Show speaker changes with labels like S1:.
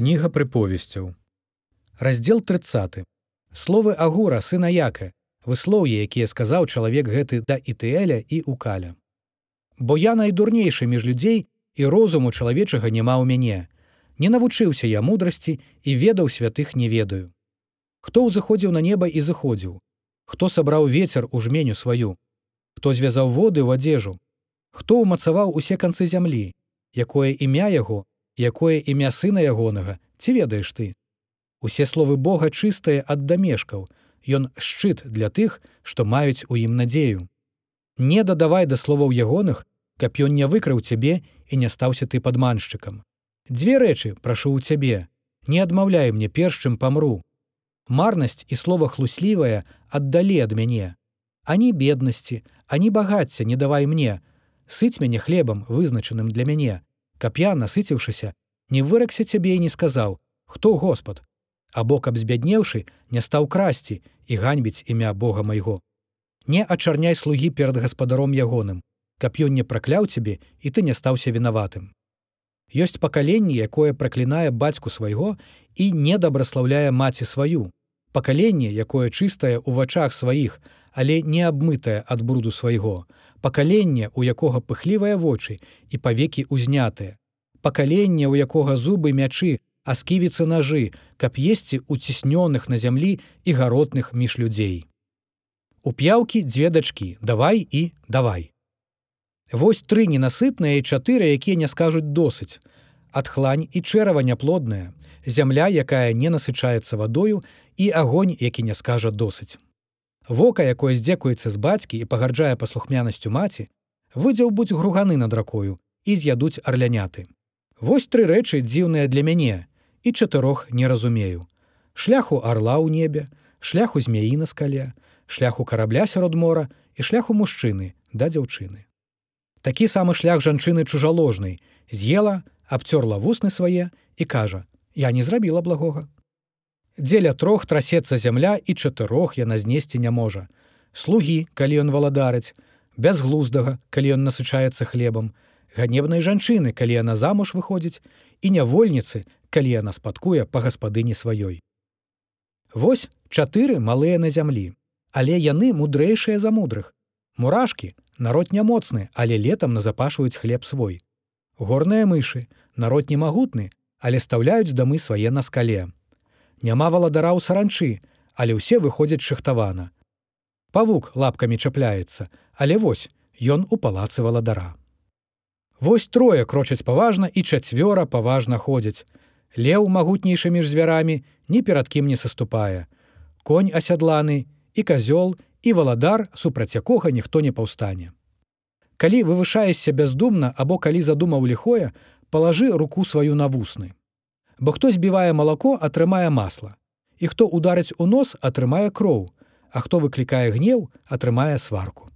S1: Кніга прыповесцяў. Раздзел 30. Словы Агура, сына Яка, выслоўе, якія сказаў чалавек гэты да Ітээля і Укаля. Бо я найдурнейшы між людзей і розуму чалавечага няма ў мяне. Не навучыўся я мудрасці і ведаў святых не ведаю. Хто ўзыходзіў на неба і зыходзіў? Хто сабраў вецер у жменю сваю? Хто звязаў воды ў адзежу? Хто ўмацаваў усе канцы зямлі? Якое імя яго, якое імя сына ягонага, ці ведаеш ты? Усе словы Бога чыстыя ад дамешкаў, Ён шчыт для тых, што маюць у ім надзею. Не дадавай да словаў ягоных, каб ён не выкрыў цябе і не стаўся ты падманшчыкам. Дзве рэчы прашу ў цябе, не адмаўляй мне перш чым памру. Марнасць і слова хлуслівае аддалі ад мяне. Ані беднасці, ані багацця не давай мне, сыць мяне хлебам вызначаным для мяне, каб я насыціўшыся не выракся цябе і не сказаў хто Господ? Або каб збяднеўшы не стаў красці і ганьбіць імя Бога майго. Не ачарняй слугі перад гаспадаром ягоным каб ён не пракляў цябе і ты не стаўся вінаватым. Ёсць пакаленне якое праклінае бацьку свайго і недабраслаўляе маці сваю. Пакаленне якое чыстае ў вачах сваіх але не абмытае ад бруду свайго пакаленне, у якога пыхлівыя вочы і павекі ўзнятыя, пакаленне, у якога зубы мячы, а сківіцы нажы, каб есці уціснёных на зямлі і гаротных між людзей. У п'яўкі дзве дачкі, давай і давай. Вось тры ненасытныя і чатыры, якія не скажуць досыць. Адхлань і чэрава няплодная, зямля, якая не насычаецца вадою і агонь, які не скажа досыць. Вока, якое здзекуецца з бацькі і пагарджае паслухмянасцю маці, выдзеў будь груганы над ракою і з'ядуць арляняты. Вось тры рэчы дзіўныя для мяне і чатырох не разумею. Шляху арла ў небе, шляху змяі на скале, шляху карабля сярод мора і шляху мужчыны да дзяўчыны. Такі самы шлях жанчыны чужаложнай з'ела, абцёрла вусны свае і кажа: « Я не зрабіла благога дзеля трох трасецца зямля і чатырох яна знесці не можа. Слугі, калі ён валадарыць, бязглуздага, калі ён насычаецца хлебам, ганебнай жанчыны, калі яна замуж выходзіць і нявольніцы, калі яна спадкуе па гаспадыні сваёй. Вось чатыры малыя на зямлі, але яны мудрэйшыя за мудрых. Мурашкі народ нямоцны, але летам назапашваюць хлеб свой. Горныя мышы, народ немагутны, але стаўляюць дамы свае на скале няма валадара ў саранчы, але ўсе выходзяць шахтавана. Павук лапкамі чапляецца, але вось ён у палацы валадара. Вось трое крочаць паважна і чацвёра паважна ходзяць. Леў магутнейшы між звярамі ні перад кім не саступае. Конь асядланы і казёл і валадар, супраць якога ніхто не паўстане. Калі вывышаешся бяздумна або калі задумаў ліхое, палажы руку сваю на вусны бо хто збівае малако атрымае масла і хто ударыць у нос атрымае кроў а хто выклікае гнеў атрымае сварку